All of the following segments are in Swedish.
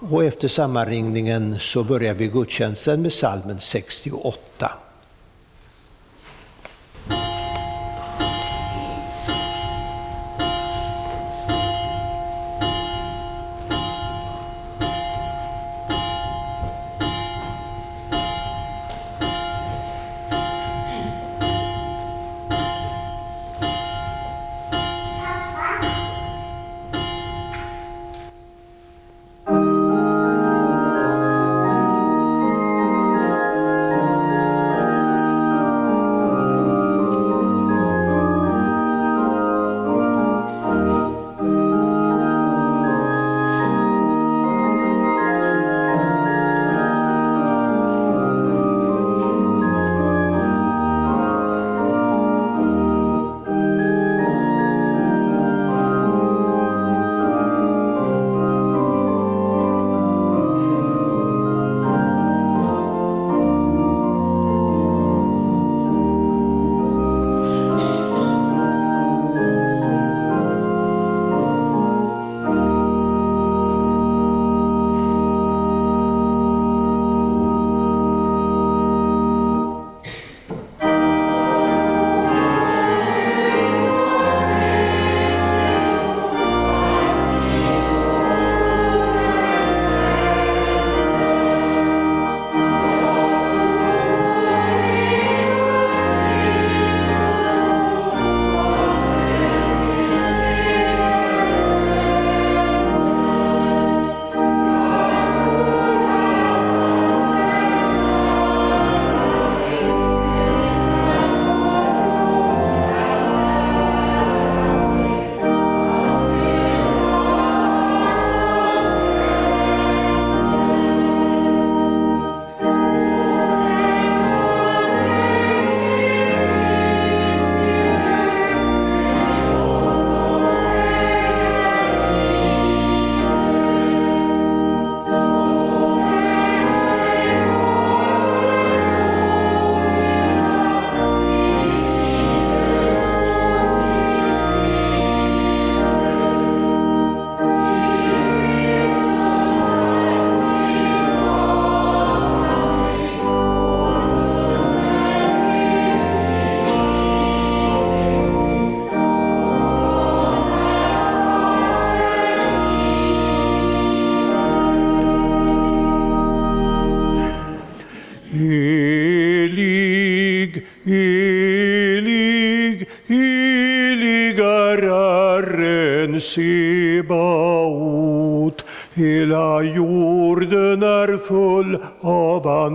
Och efter sammanringningen så börjar vi gudstjänsten med salmen 68.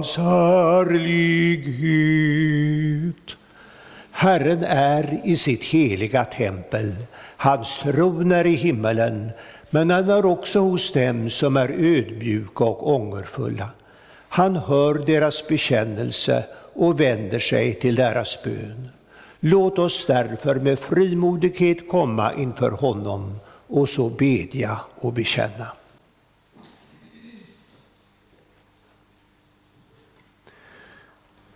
Hans härlighet. Herren är i sitt heliga tempel, hans tron är i himmelen, men han är också hos dem som är ödmjuka och ångerfulla. Han hör deras bekännelse och vänder sig till deras bön. Låt oss därför med frimodighet komma inför honom och så bedja och bekänna.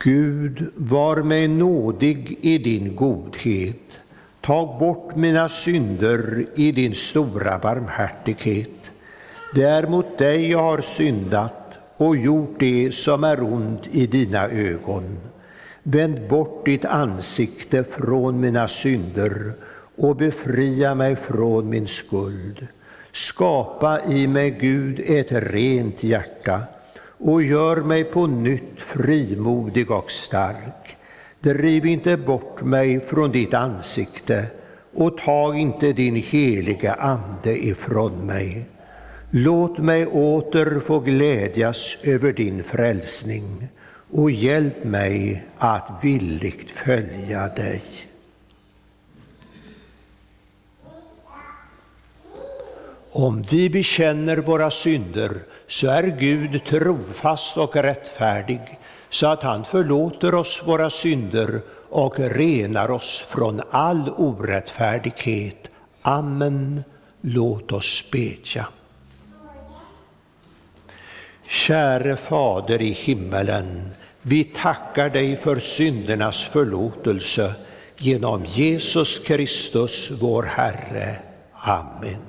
Gud, var mig nådig i din godhet. Tag bort mina synder i din stora barmhärtighet. Det är mot dig jag har syndat och gjort det som är ont i dina ögon. Vänd bort ditt ansikte från mina synder och befria mig från min skuld. Skapa i mig, Gud, ett rent hjärta och gör mig på nytt frimodig och stark. Driv inte bort mig från ditt ansikte och tag inte din heliga Ande ifrån mig. Låt mig åter få glädjas över din frälsning och hjälp mig att villigt följa dig. Om vi bekänner våra synder så är Gud trofast och rättfärdig så att han förlåter oss våra synder och renar oss från all orättfärdighet. Amen. Låt oss bedja. Käre Fader i himmelen, vi tackar dig för syndernas förlåtelse genom Jesus Kristus, vår Herre. Amen.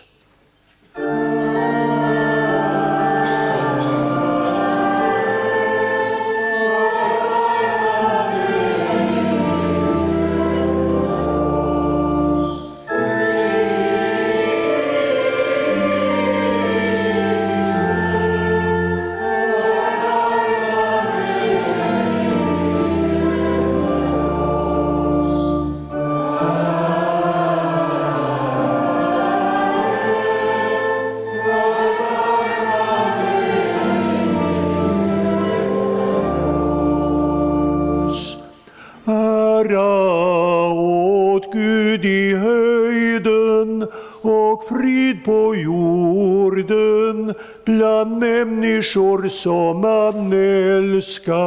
Som man älskar.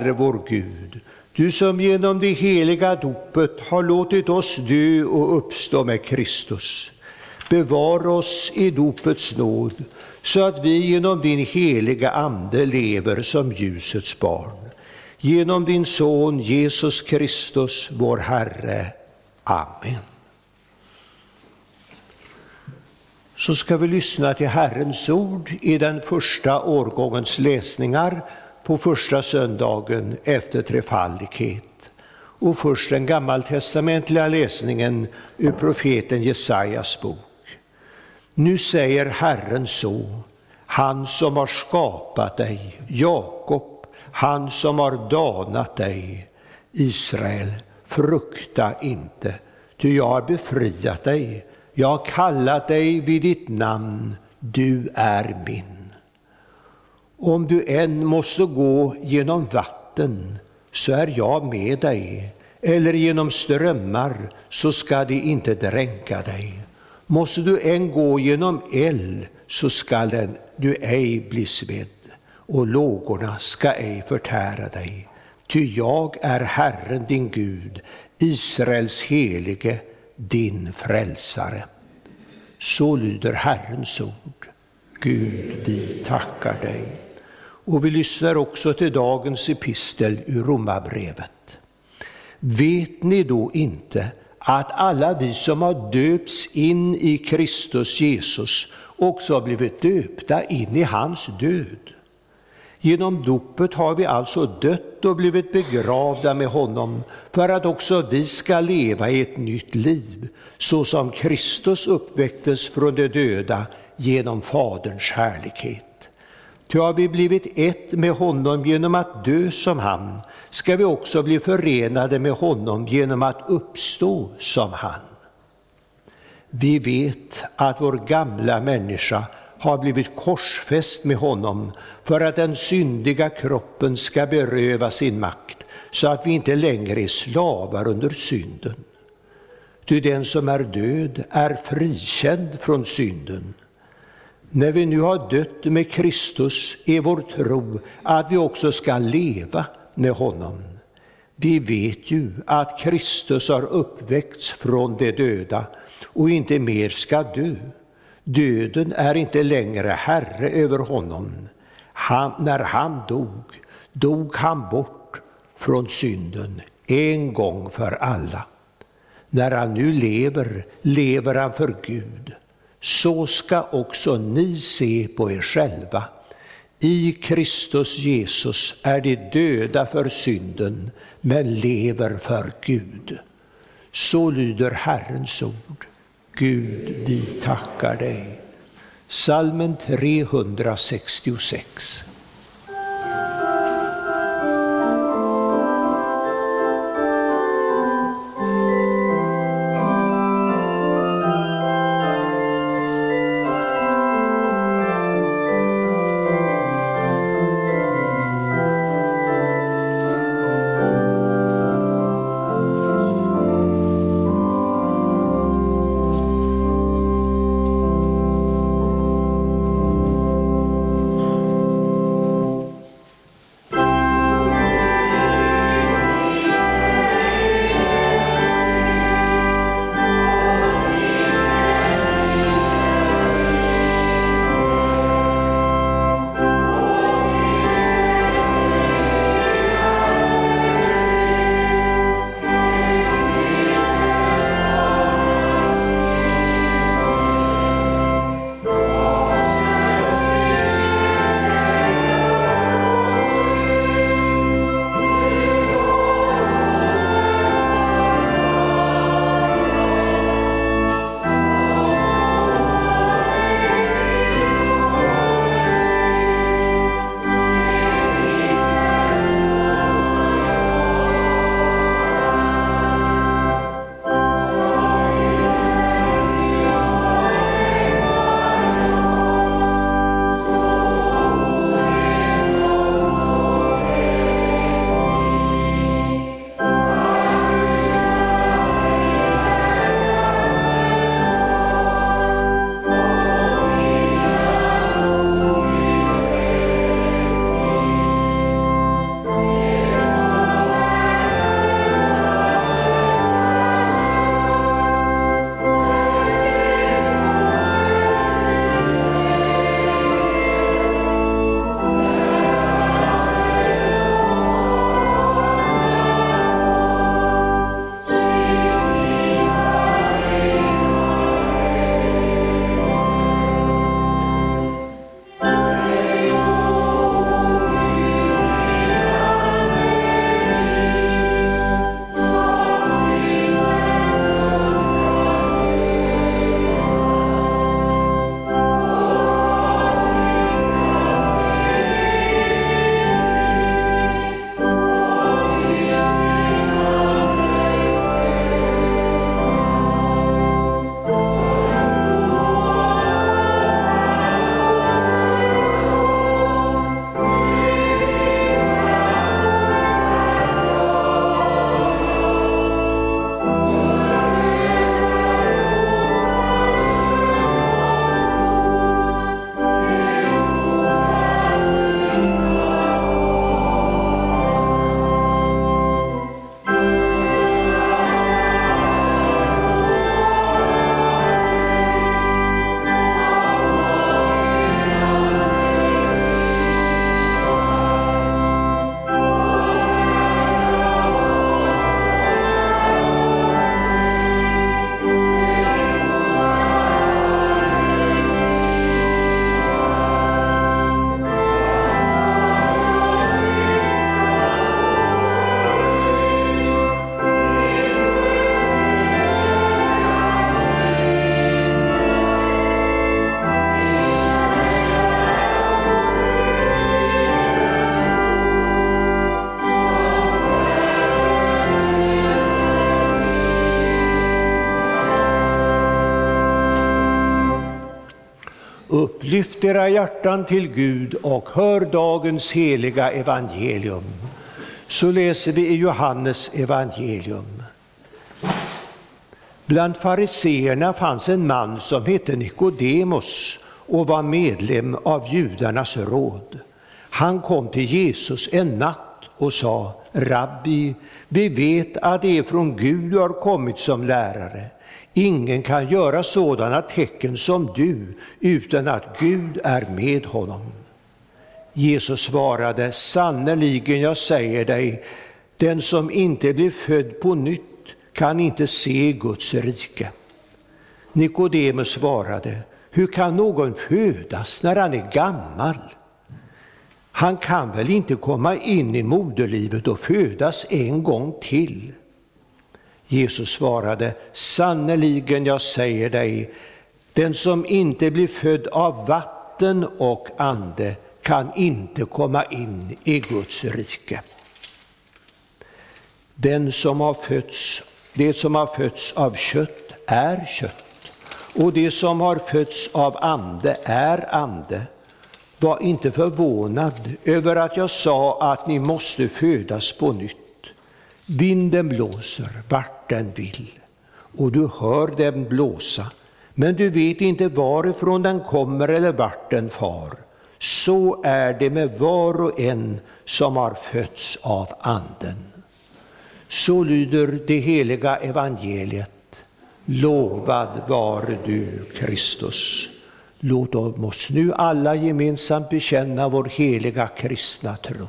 Herre vår Gud, du som genom det heliga dopet har låtit oss dö och uppstå med Kristus. Bevara oss i dopets nåd, så att vi genom din heliga Ande lever som ljusets barn genom din Son Jesus Kristus, vår Herre. Amen. Så ska vi lyssna till Herrens ord i den första årgångens läsningar på första söndagen efter trefaldighet. Och först den gammaltestamentliga läsningen ur profeten Jesajas bok. Nu säger Herren så, han som har skapat dig, Jakob, han som har danat dig, Israel, frukta inte, ty jag har befriat dig, jag har kallat dig vid ditt namn, du är min. Om du än måste gå genom vatten, så är jag med dig, eller genom strömmar, så ska de inte dränka dig. Måste du än gå genom eld, så skall du ej bli svedd och lågorna ska ej förtära dig. Ty jag är Herren din Gud, Israels helige, din frälsare. Så lyder Herrens ord. Gud, vi tackar dig. Och vi lyssnar också till dagens epistel ur Romarbrevet. Vet ni då inte att alla vi som har döpts in i Kristus Jesus också har blivit döpta in i hans död? Genom dopet har vi alltså dött och blivit begravda med honom för att också vi ska leva i ett nytt liv, så som Kristus uppväcktes från de döda genom Faderns härlighet. Ty har vi blivit ett med honom genom att dö som han, ska vi också bli förenade med honom genom att uppstå som han. Vi vet att vår gamla människa har blivit korsfäst med honom för att den syndiga kroppen ska beröva sin makt så att vi inte längre är slavar under synden. ty den som är död är frikänd från synden. När vi nu har dött med Kristus är vår tro att vi också ska leva med honom. Vi vet ju att Kristus har uppväckts från de döda och inte mer ska dö. Döden är inte längre herre över honom. Han, när han dog, dog han bort från synden en gång för alla. När han nu lever, lever han för Gud. Så ska också ni se på er själva. I Kristus Jesus är de döda för synden, men lever för Gud. Så lyder Herrens ord. Gud, vi tackar dig. Salmen 366. Lyft era hjärtan till Gud och hör dagens heliga evangelium. Så läser vi i Johannes evangelium. Bland fariseerna fanns en man som hette Nikodemos och var medlem av judarnas råd. Han kom till Jesus en natt och sa, Rabbi, vi vet att det är från Gud du har kommit som lärare. Ingen kan göra sådana tecken som du utan att Gud är med honom. Jesus svarade, sannerligen jag säger dig, den som inte blir född på nytt kan inte se Guds rike. Nikodemus svarade, hur kan någon födas när han är gammal? Han kan väl inte komma in i moderlivet och födas en gång till? Jesus svarade, sannerligen jag säger dig, den som inte blir född av vatten och ande kan inte komma in i Guds rike. Den som har fötts, det som har fötts av kött är kött, och det som har fötts av ande är ande. Var inte förvånad över att jag sa att ni måste födas på nytt. Vinden blåser vart den vill, och du hör den blåsa, men du vet inte varifrån den kommer eller vart den far. Så är det med var och en som har fötts av Anden. Så lyder det heliga evangeliet. Lovad vare du, Kristus. Låt oss nu alla gemensamt bekänna vår heliga kristna tro.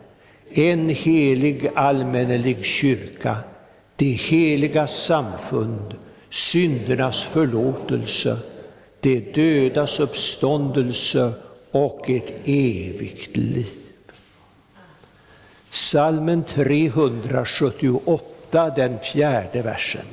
en helig allmännelig kyrka, det heliga samfund, syndernas förlåtelse, det dödas uppståndelse och ett evigt liv. Salmen 378, den fjärde versen.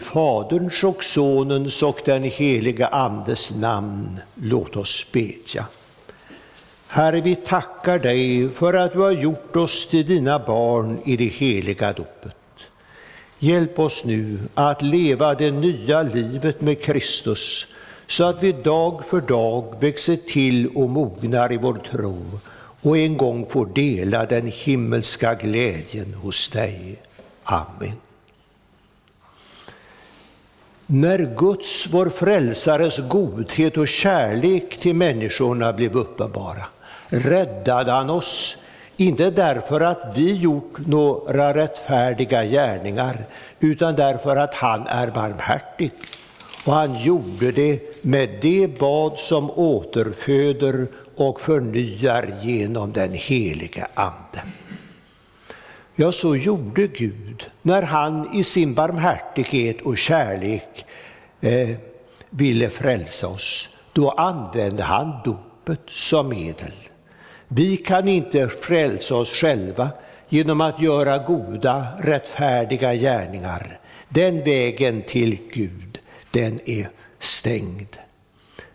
Faderns och Sonens och den heliga Andes namn, låt oss bedja. Herre, vi tackar dig för att du har gjort oss till dina barn i det heliga dopet. Hjälp oss nu att leva det nya livet med Kristus så att vi dag för dag växer till och mognar i vår tro och en gång får dela den himmelska glädjen hos dig. Amen. När Guds, vår frälsares godhet och kärlek till människorna blev uppenbara räddade han oss, inte därför att vi gjort några rättfärdiga gärningar, utan därför att han är barmhärtig. Och han gjorde det med det bad som återföder och förnyar genom den helige Ande. Ja, så gjorde Gud när han i sin barmhärtighet och kärlek eh, ville frälsa oss. Då använde han dopet som medel. Vi kan inte frälsa oss själva genom att göra goda, rättfärdiga gärningar. Den vägen till Gud, den är stängd.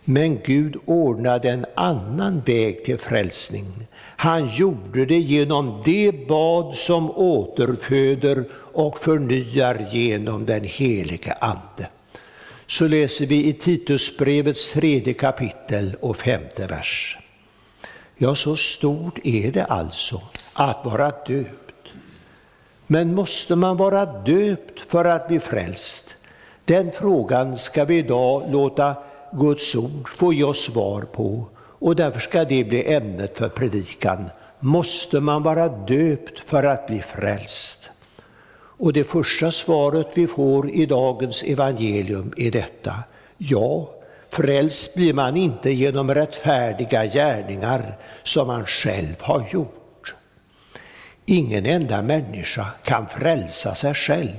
Men Gud ordnade en annan väg till frälsning. Han gjorde det genom det bad som återföder och förnyar genom den helige Ande. Så läser vi i Titusbrevets tredje kapitel och femte vers. Ja, så stort är det alltså att vara döpt. Men måste man vara döpt för att bli frälst? Den frågan ska vi idag låta Guds ord få ge oss svar på och därför ska det bli ämnet för predikan. Måste man vara döpt för att bli frälst? Och det första svaret vi får i dagens evangelium är detta. Ja, frälst blir man inte genom rättfärdiga gärningar som man själv har gjort. Ingen enda människa kan frälsa sig själv.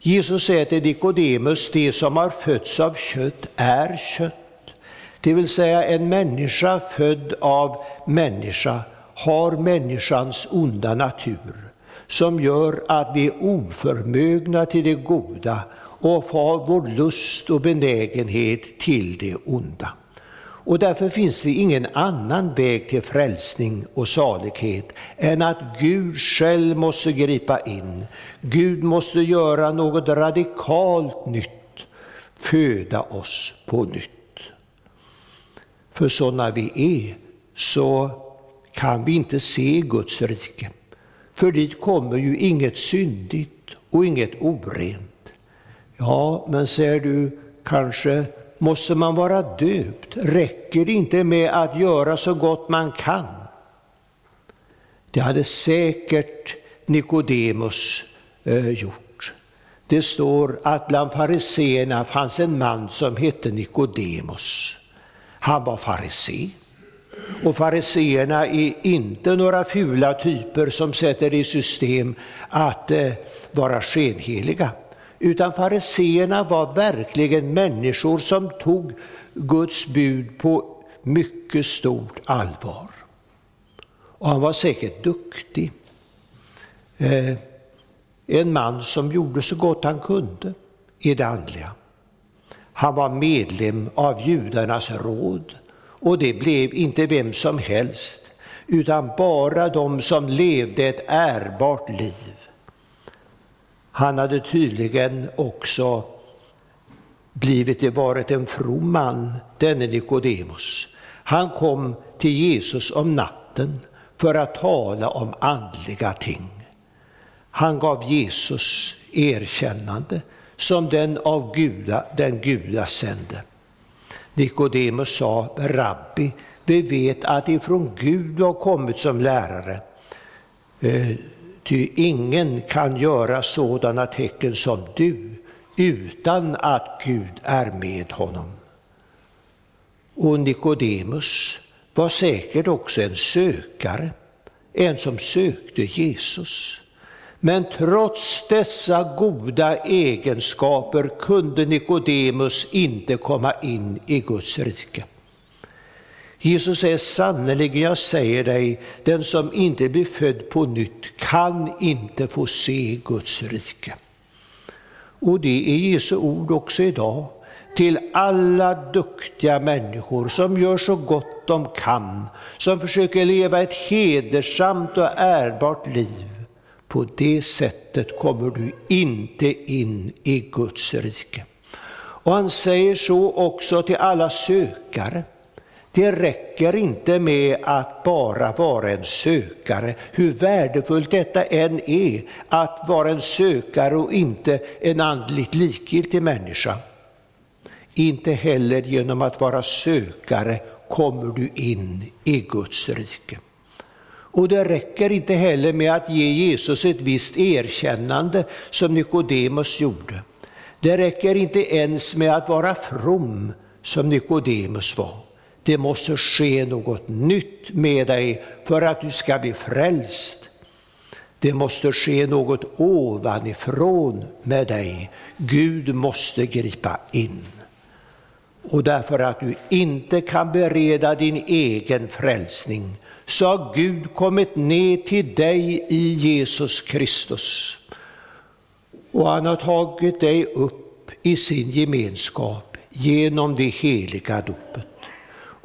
Jesus säger till Nikodemus, det som har fötts av kött är kött. Det vill säga en människa född av människa har människans onda natur som gör att vi är oförmögna till det goda och har vår lust och benägenhet till det onda. Och därför finns det ingen annan väg till frälsning och salighet än att Gud själv måste gripa in. Gud måste göra något radikalt nytt, föda oss på nytt. För sådana vi är så kan vi inte se Guds rike. För dit kommer ju inget syndigt och inget orent. Ja, men säger du, kanske måste man vara döpt? Räcker det inte med att göra så gott man kan? Det hade säkert Nikodemus eh, gjort. Det står att bland fariseerna fanns en man som hette Nikodemus. Han var farisé. Och fariseerna är inte några fula typer som sätter i system att eh, vara skenheliga. Utan fariseerna var verkligen människor som tog Guds bud på mycket stort allvar. Och han var säkert duktig. Eh, en man som gjorde så gott han kunde i det andliga. Han var medlem av judarnas råd och det blev inte vem som helst utan bara de som levde ett ärbart liv. Han hade tydligen också blivit varit en from man, denne Nikodemus. Han kom till Jesus om natten för att tala om andliga ting. Han gav Jesus erkännande som den av Guda, den Guda sände. Nikodemus sa, Rabbi, vi vet att ifrån Gud du har kommit som lärare. Eh, ty ingen kan göra sådana tecken som du utan att Gud är med honom. Och Nikodemus var säkert också en sökare, en som sökte Jesus. Men trots dessa goda egenskaper kunde Nikodemus inte komma in i Guds rike. Jesus säger sannerligen, jag säger dig, den som inte blir född på nytt kan inte få se Guds rike. Och det är Jesu ord också idag till alla duktiga människor som gör så gott de kan, som försöker leva ett hedersamt och ärbart liv på det sättet kommer du inte in i Guds rike. Och han säger så också till alla sökare. Det räcker inte med att bara vara en sökare, hur värdefullt detta än är, att vara en sökare och inte en andligt likgiltig människa. Inte heller genom att vara sökare kommer du in i Guds rike. Och det räcker inte heller med att ge Jesus ett visst erkännande som Nikodemus gjorde. Det räcker inte ens med att vara from som Nikodemus var. Det måste ske något nytt med dig för att du ska bli frälst. Det måste ske något ovanifrån med dig. Gud måste gripa in. Och därför att du inte kan bereda din egen frälsning så har Gud kommit ner till dig i Jesus Kristus. Och han har tagit dig upp i sin gemenskap genom det heliga dopet.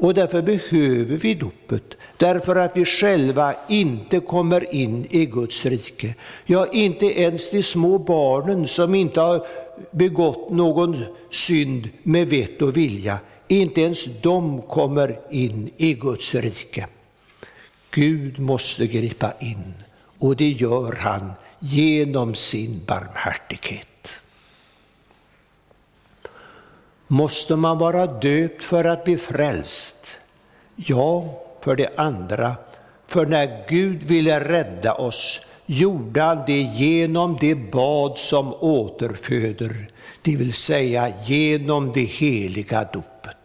Och därför behöver vi dopet, därför att vi själva inte kommer in i Guds rike. Ja, inte ens de små barnen som inte har begått någon synd med vett och vilja, inte ens de kommer in i Guds rike. Gud måste gripa in och det gör han genom sin barmhärtighet. Måste man vara döpt för att bli frälst? Ja, för det andra, för när Gud ville rädda oss gjorde han det genom det bad som återföder, det vill säga genom det heliga dopet.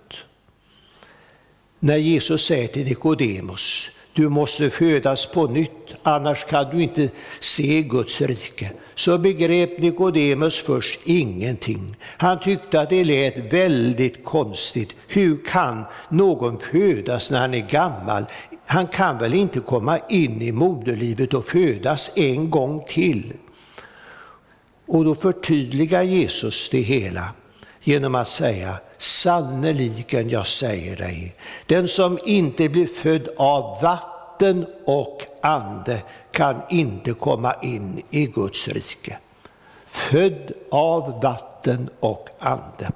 När Jesus säger till Nikodemus, du måste födas på nytt, annars kan du inte se Guds rike. Så begrep Nikodemus först ingenting. Han tyckte att det lät väldigt konstigt. Hur kan någon födas när han är gammal? Han kan väl inte komma in i moderlivet och födas en gång till? Och då förtydligar Jesus det hela genom att säga sannerligen jag säger dig, den som inte blir född av vatten och ande kan inte komma in i Guds rike. Född av vatten och ande.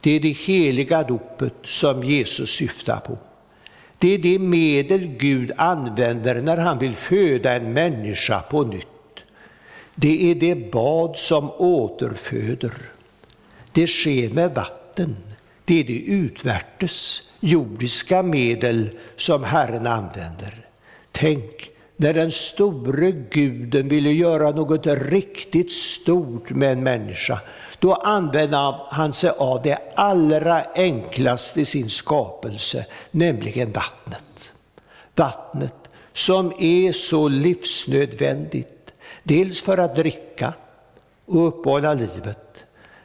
Det är det heliga dopet som Jesus syftar på. Det är det medel Gud använder när han vill föda en människa på nytt. Det är det bad som återföder. Det sker med vatten. Det är det utvärtes, jordiska medel som Herren använder. Tänk, när den store guden ville göra något riktigt stort med en människa, då använde han sig av det allra enklaste i sin skapelse, nämligen vattnet. Vattnet som är så livsnödvändigt, dels för att dricka och uppehålla livet,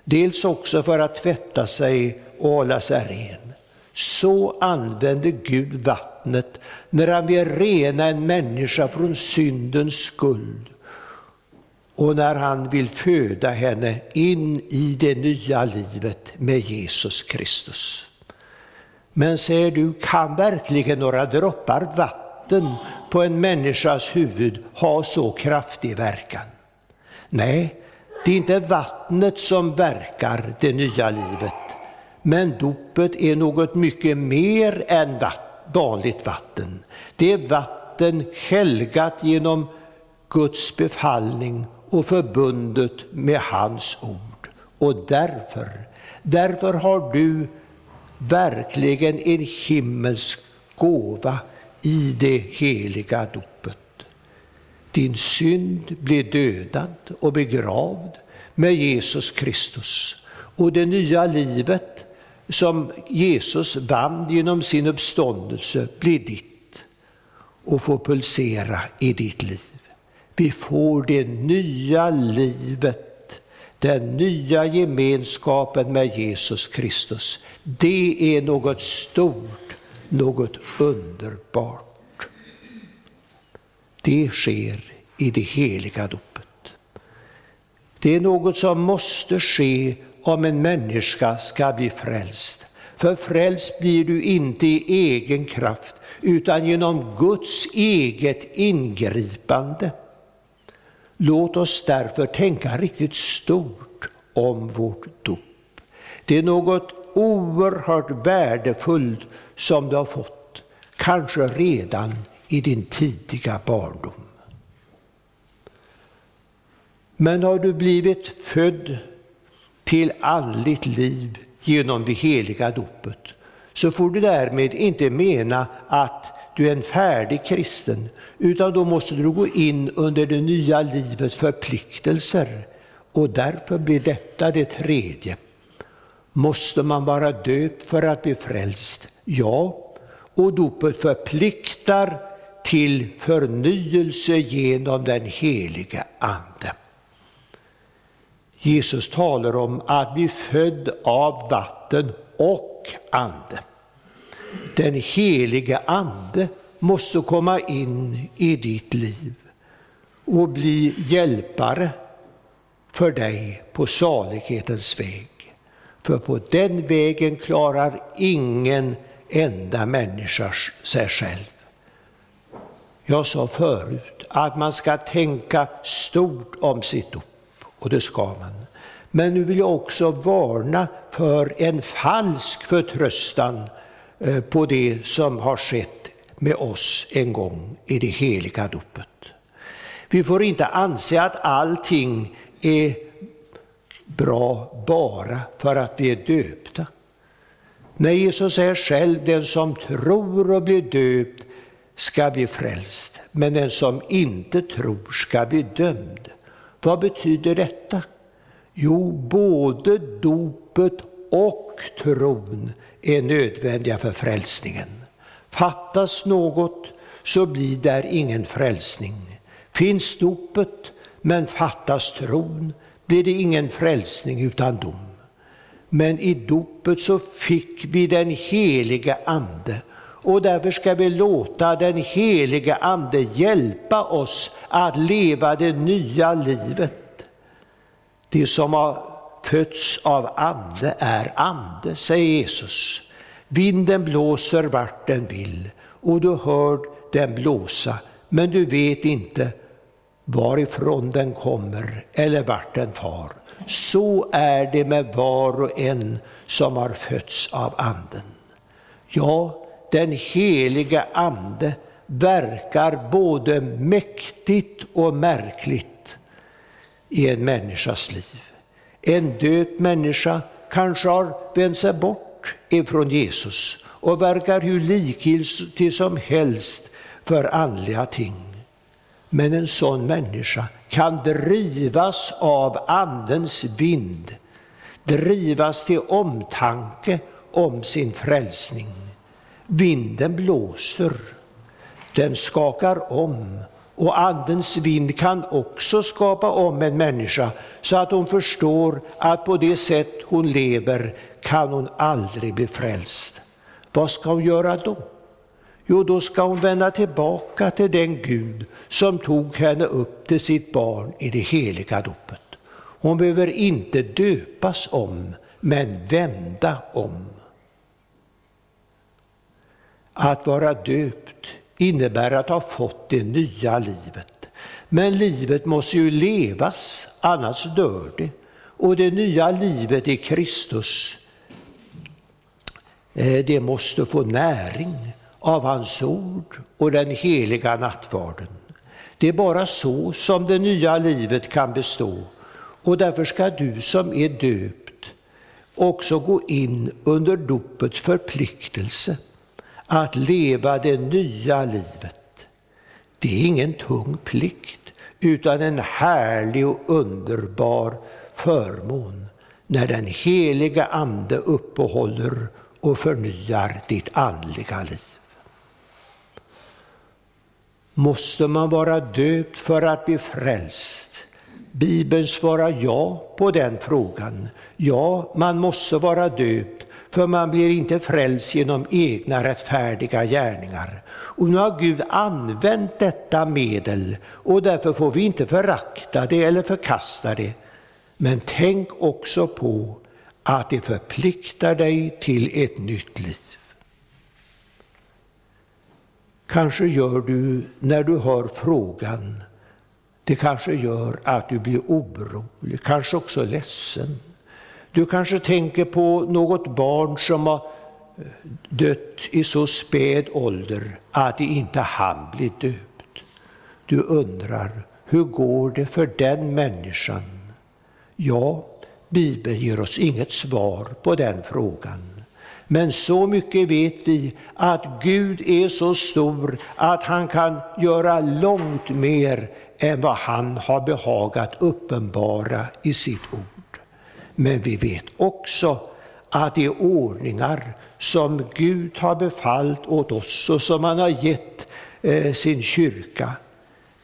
dels också för att tvätta sig och hålla sig ren. Så använder Gud vattnet när han vill rena en människa från syndens skuld och när han vill föda henne in i det nya livet med Jesus Kristus. Men säger du, kan verkligen några droppar vatten på en människas huvud ha så kraftig verkan? Nej, det är inte vattnet som verkar det nya livet, men dopet är något mycket mer än vanligt vatten. Det är vatten helgat genom Guds befallning och förbundet med hans ord. Och därför, därför har du verkligen en himmelsk gåva i det heliga dopet. Din synd blir dödad och begravd med Jesus Kristus. Och det nya livet som Jesus vann genom sin uppståndelse blir ditt och får pulsera i ditt liv. Vi får det nya livet, den nya gemenskapen med Jesus Kristus. Det är något stort, något underbart. Det sker i det heliga dopet. Det är något som måste ske om en människa ska bli frälst. För frälst blir du inte i egen kraft, utan genom Guds eget ingripande. Låt oss därför tänka riktigt stort om vårt dop. Det är något oerhört värdefullt som du har fått, kanske redan i din tidiga barndom. Men har du blivit född till andligt liv genom det heliga dopet, så får du därmed inte mena att du är en färdig kristen, utan då måste du gå in under det nya livets förpliktelser. Och därför blir detta det tredje. Måste man vara döpt för att bli frälst? Ja, och dopet förpliktar till förnyelse genom den heliga Ande. Jesus talar om att bli född av vatten och ande. Den helige Ande måste komma in i ditt liv och bli hjälpare för dig på salighetens väg. För på den vägen klarar ingen enda människa sig själv. Jag sa förut att man ska tänka stort om sitt dop, och det ska man. Men nu vill jag också varna för en falsk förtröstan eh, på det som har skett med oss en gång i det heliga dopet. Vi får inte anse att allting är bra bara för att vi är döpta. När Jesus säger själv, den som tror och blir döpt ska bli frälst, men den som inte tror ska bli dömd. Vad betyder detta? Jo, både dopet och tron är nödvändiga för frälsningen. Fattas något så blir där ingen frälsning. Finns dopet men fattas tron blir det ingen frälsning utan dom. Men i dopet så fick vi den heliga Ande och därför ska vi låta den heliga Ande hjälpa oss att leva det nya livet det som har fötts av ande är ande, säger Jesus. Vinden blåser vart den vill och du hör den blåsa, men du vet inte varifrån den kommer eller vart den far. Så är det med var och en som har fötts av anden. Ja, den helige ande verkar både mäktigt och märkligt i en människas liv. En döpt människa kanske har vänt sig bort ifrån Jesus och verkar hur likgiltig som helst för andliga ting. Men en sån människa kan drivas av Andens vind, drivas till omtanke om sin frälsning. Vinden blåser, den skakar om och Andens vind kan också skapa om en människa så att hon förstår att på det sätt hon lever kan hon aldrig bli frälst. Vad ska hon göra då? Jo, då ska hon vända tillbaka till den Gud som tog henne upp till sitt barn i det heliga dopet. Hon behöver inte döpas om, men vända om. Att vara döpt innebär att ha fått det nya livet. Men livet måste ju levas, annars dör det. Och det nya livet i Kristus, eh, det måste få näring av hans ord och den heliga nattvarden. Det är bara så som det nya livet kan bestå. Och därför ska du som är döpt också gå in under dopets förpliktelse att leva det nya livet. Det är ingen tung plikt, utan en härlig och underbar förmån när den heliga Ande uppehåller och förnyar ditt andliga liv. Måste man vara döpt för att bli frälst? Bibeln svarar ja på den frågan. Ja, man måste vara döpt för man blir inte frälst genom egna rättfärdiga gärningar. Och nu har Gud använt detta medel och därför får vi inte förakta det eller förkasta det. Men tänk också på att det förpliktar dig till ett nytt liv. Kanske gör du när du hör frågan Det kanske gör att du blir orolig, kanske också ledsen. Du kanske tänker på något barn som har eh, dött i så späd ålder att det inte han blir döpt. Du undrar, hur går det för den människan? Ja, Bibeln ger oss inget svar på den frågan. Men så mycket vet vi att Gud är så stor att han kan göra långt mer än vad han har behagat uppenbara i sitt ord. Men vi vet också att de ordningar som Gud har befallt åt oss och som han har gett eh, sin kyrka,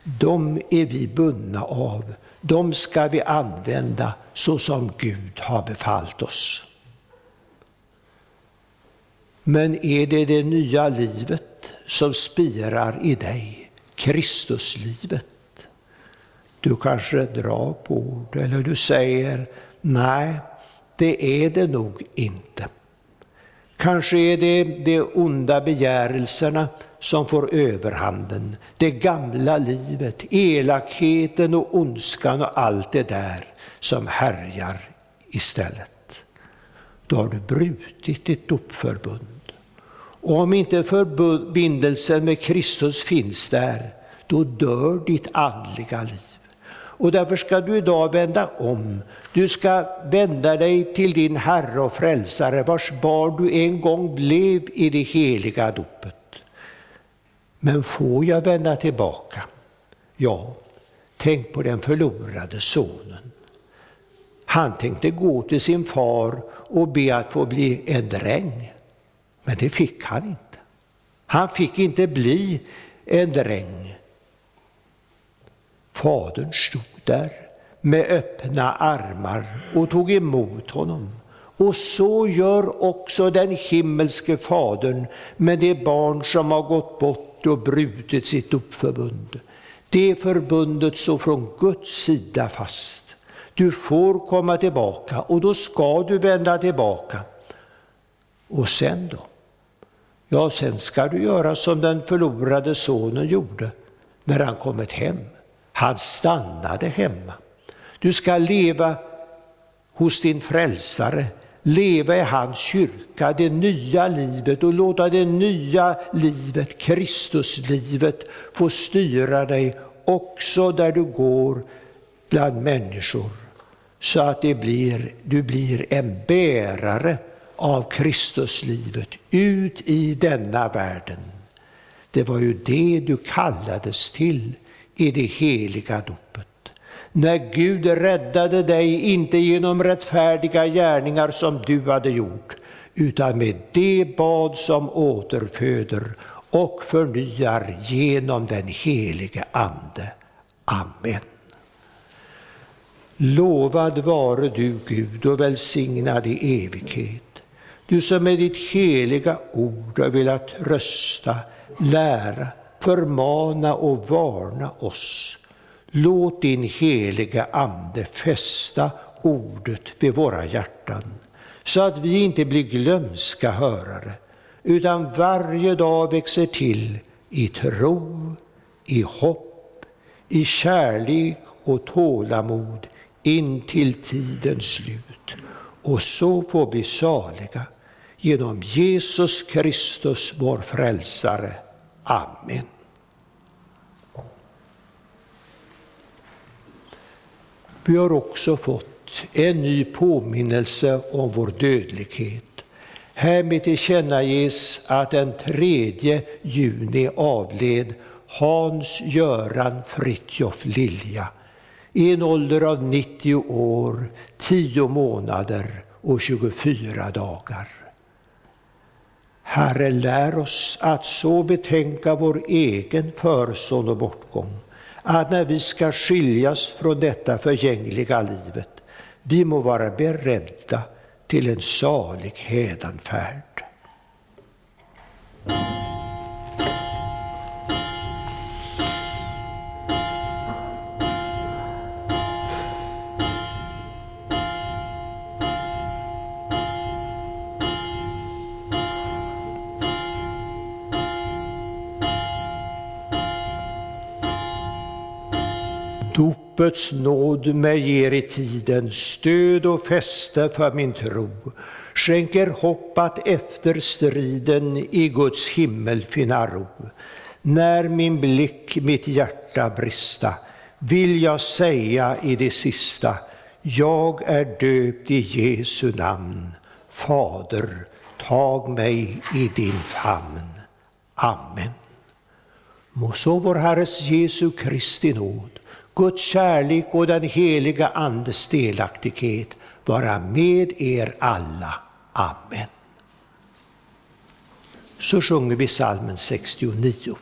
de är vi bundna av. De ska vi använda så som Gud har befallt oss. Men är det det nya livet som spirar i dig, Kristuslivet? Du kanske drar på ord eller du säger nej, det är det nog inte. Kanske är det de onda begärelserna som får överhanden, det gamla livet, elakheten och ondskan och allt det där som härjar istället. Då har du brutit ditt dopförbund. Och om inte förbindelsen med Kristus finns där, då dör ditt andliga liv. Och därför ska du idag vända om. Du ska vända dig till din Herre och Frälsare, vars barn du en gång blev i det heliga dopet. Men får jag vända tillbaka? Ja, tänk på den förlorade sonen. Han tänkte gå till sin far och be att få bli en dräng. Men det fick han inte. Han fick inte bli en dräng. Fadern stod där med öppna armar och tog emot honom. Och så gör också den himmelske Fadern med det barn som har gått bort och brutit sitt uppförbund. Det förbundet står från Guds sida fast. Du får komma tillbaka och då ska du vända tillbaka. Och sen då? Ja, sen ska du göra som den förlorade sonen gjorde när han kommit hem. Han stannade hemma. Du ska leva hos din frälsare, leva i hans kyrka, det nya livet och låta det nya livet, Kristuslivet, få styra dig också där du går bland människor. Så att det blir, du blir en bärare av Kristuslivet ut i denna världen. Det var ju det du kallades till i det heliga dopet. När Gud räddade dig, inte genom rättfärdiga gärningar som du hade gjort, utan med det bad som återföder och förnyar genom den helige Ande. Amen. Lovad vare du Gud och välsignad i evighet du som med ditt heliga ord har velat rösta, lära, förmana och varna oss. Låt din heliga Ande fästa ordet vid våra hjärtan, så att vi inte blir glömska hörare, utan varje dag växer till i tro, i hopp, i kärlek och tålamod in till tidens slut. Och så får vi saliga genom Jesus Kristus, vår frälsare. Amen. Vi har också fått en ny påminnelse om vår dödlighet. Härmed tillkännages att den 3 juni avled Hans Göran Fritjof Lilja i en ålder av 90 år, 10 månader och 24 dagar. Herre, lär oss att så betänka vår egen förson och bortgång, att när vi ska skiljas från detta förgängliga livet, vi må vara beredda till en salig hädanfärd. Dopets nåd mig ger i tiden stöd och fäste för min tro, skänker hopp att efter striden i Guds himmel finna ro. När min blick mitt hjärta brista, vill jag säga i det sista, jag är döpt i Jesu namn. Fader, tag mig i din famn. Amen. Må så vår Herres Jesu Kristi nåd, Guds kärlek och den heliga Andes delaktighet vara med er alla. Amen. Så sjunger vi psalmen 69.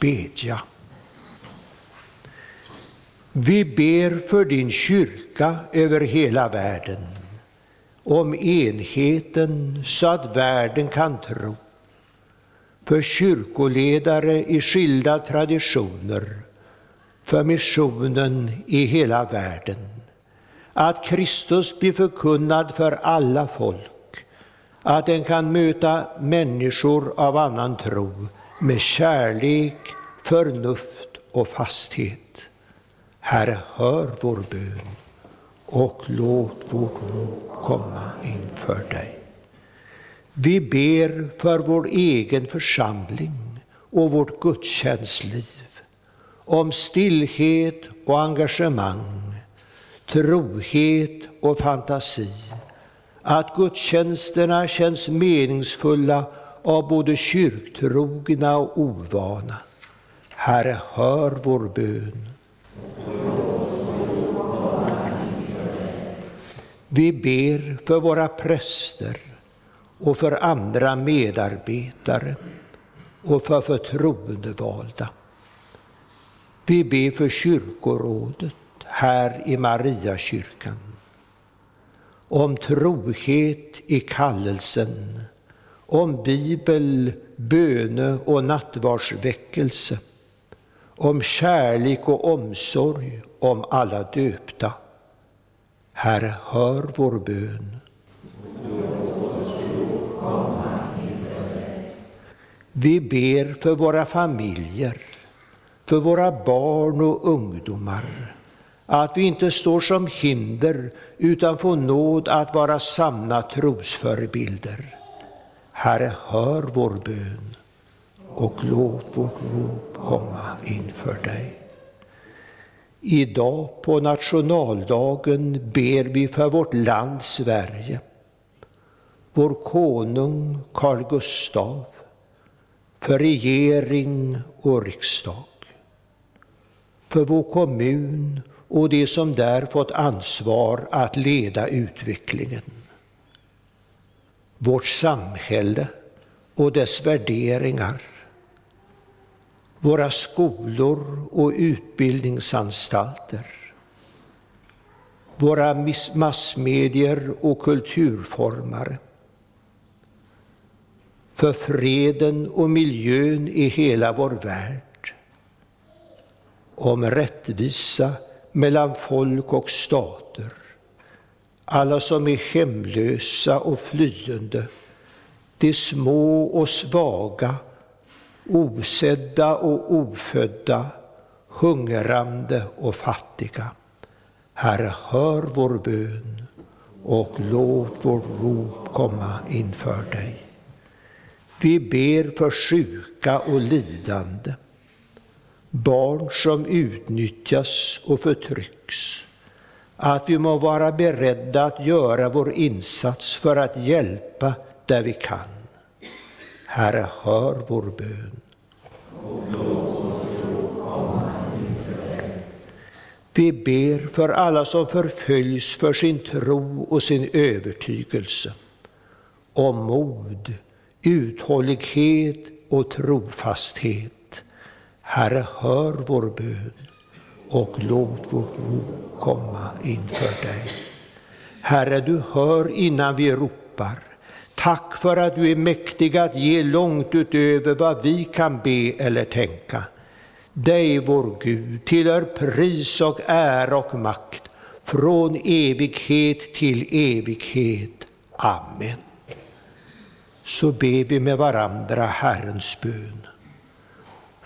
Bedja. Vi ber för din kyrka över hela världen, om enheten så att världen kan tro, för kyrkoledare i skilda traditioner, för missionen i hela världen, att Kristus blir förkunnad för alla folk, att den kan möta människor av annan tro med kärlek, förnuft och fasthet. Herre, hör vår bön och låt vårt rop komma inför dig. Vi ber för vår egen församling och vårt gudstjänstliv, om stillhet och engagemang, trohet och fantasi, att gudstjänsterna känns meningsfulla av både kyrktrogna och ovana. Herre, hör vår bön Vi ber för våra präster och för andra medarbetare och för förtroendevalda. Vi ber för kyrkorådet här i Mariakyrkan, om trohet i kallelsen, om bibel, böne och nattvardsväckelse, om kärlek och omsorg om alla döpta. Herre, hör vår bön. Vi ber för våra familjer, för våra barn och ungdomar, att vi inte står som hinder utan får nåd att vara sanna trosförebilder. Herre, hör vår bön och låt vårt rop komma inför dig. Idag på nationaldagen ber vi för vårt land Sverige, vår konung Carl Gustav, för regering och riksdag, för vår kommun och de som där fått ansvar att leda utvecklingen, vårt samhälle och dess värderingar, våra skolor och utbildningsanstalter, våra massmedier och kulturformare, för freden och miljön i hela vår värld, om rättvisa mellan folk och stater, alla som är hemlösa och flyende, de små och svaga osedda och ofödda, hungrande och fattiga. Herre, hör vår bön och låt vårt rop komma inför dig. Vi ber för sjuka och lidande, barn som utnyttjas och förtrycks, att vi må vara beredda att göra vår insats för att hjälpa där vi kan. Herre, hör vår bön. Vi ber för alla som förföljs för sin tro och sin övertygelse, om mod, uthållighet och trofasthet. Herre, hör vår bön och låt vårt rop komma inför dig. Herre, du hör innan vi ropar. Tack för att du är mäktig att ge långt utöver vad vi kan be eller tänka. Dig, vår Gud, tillhör pris och ära och makt från evighet till evighet. Amen. Så ber vi med varandra Herrens bön.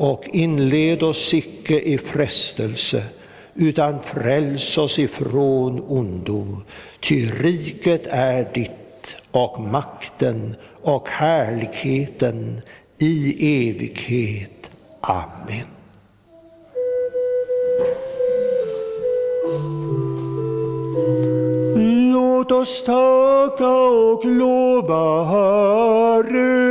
och inled oss icke i frestelse, utan fräls oss ifrån ondo. Ty riket är ditt och makten och härligheten i evighet. Amen. Låt oss tacka och lova Herren.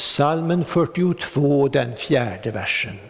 Salmen 42, den fjärde versen.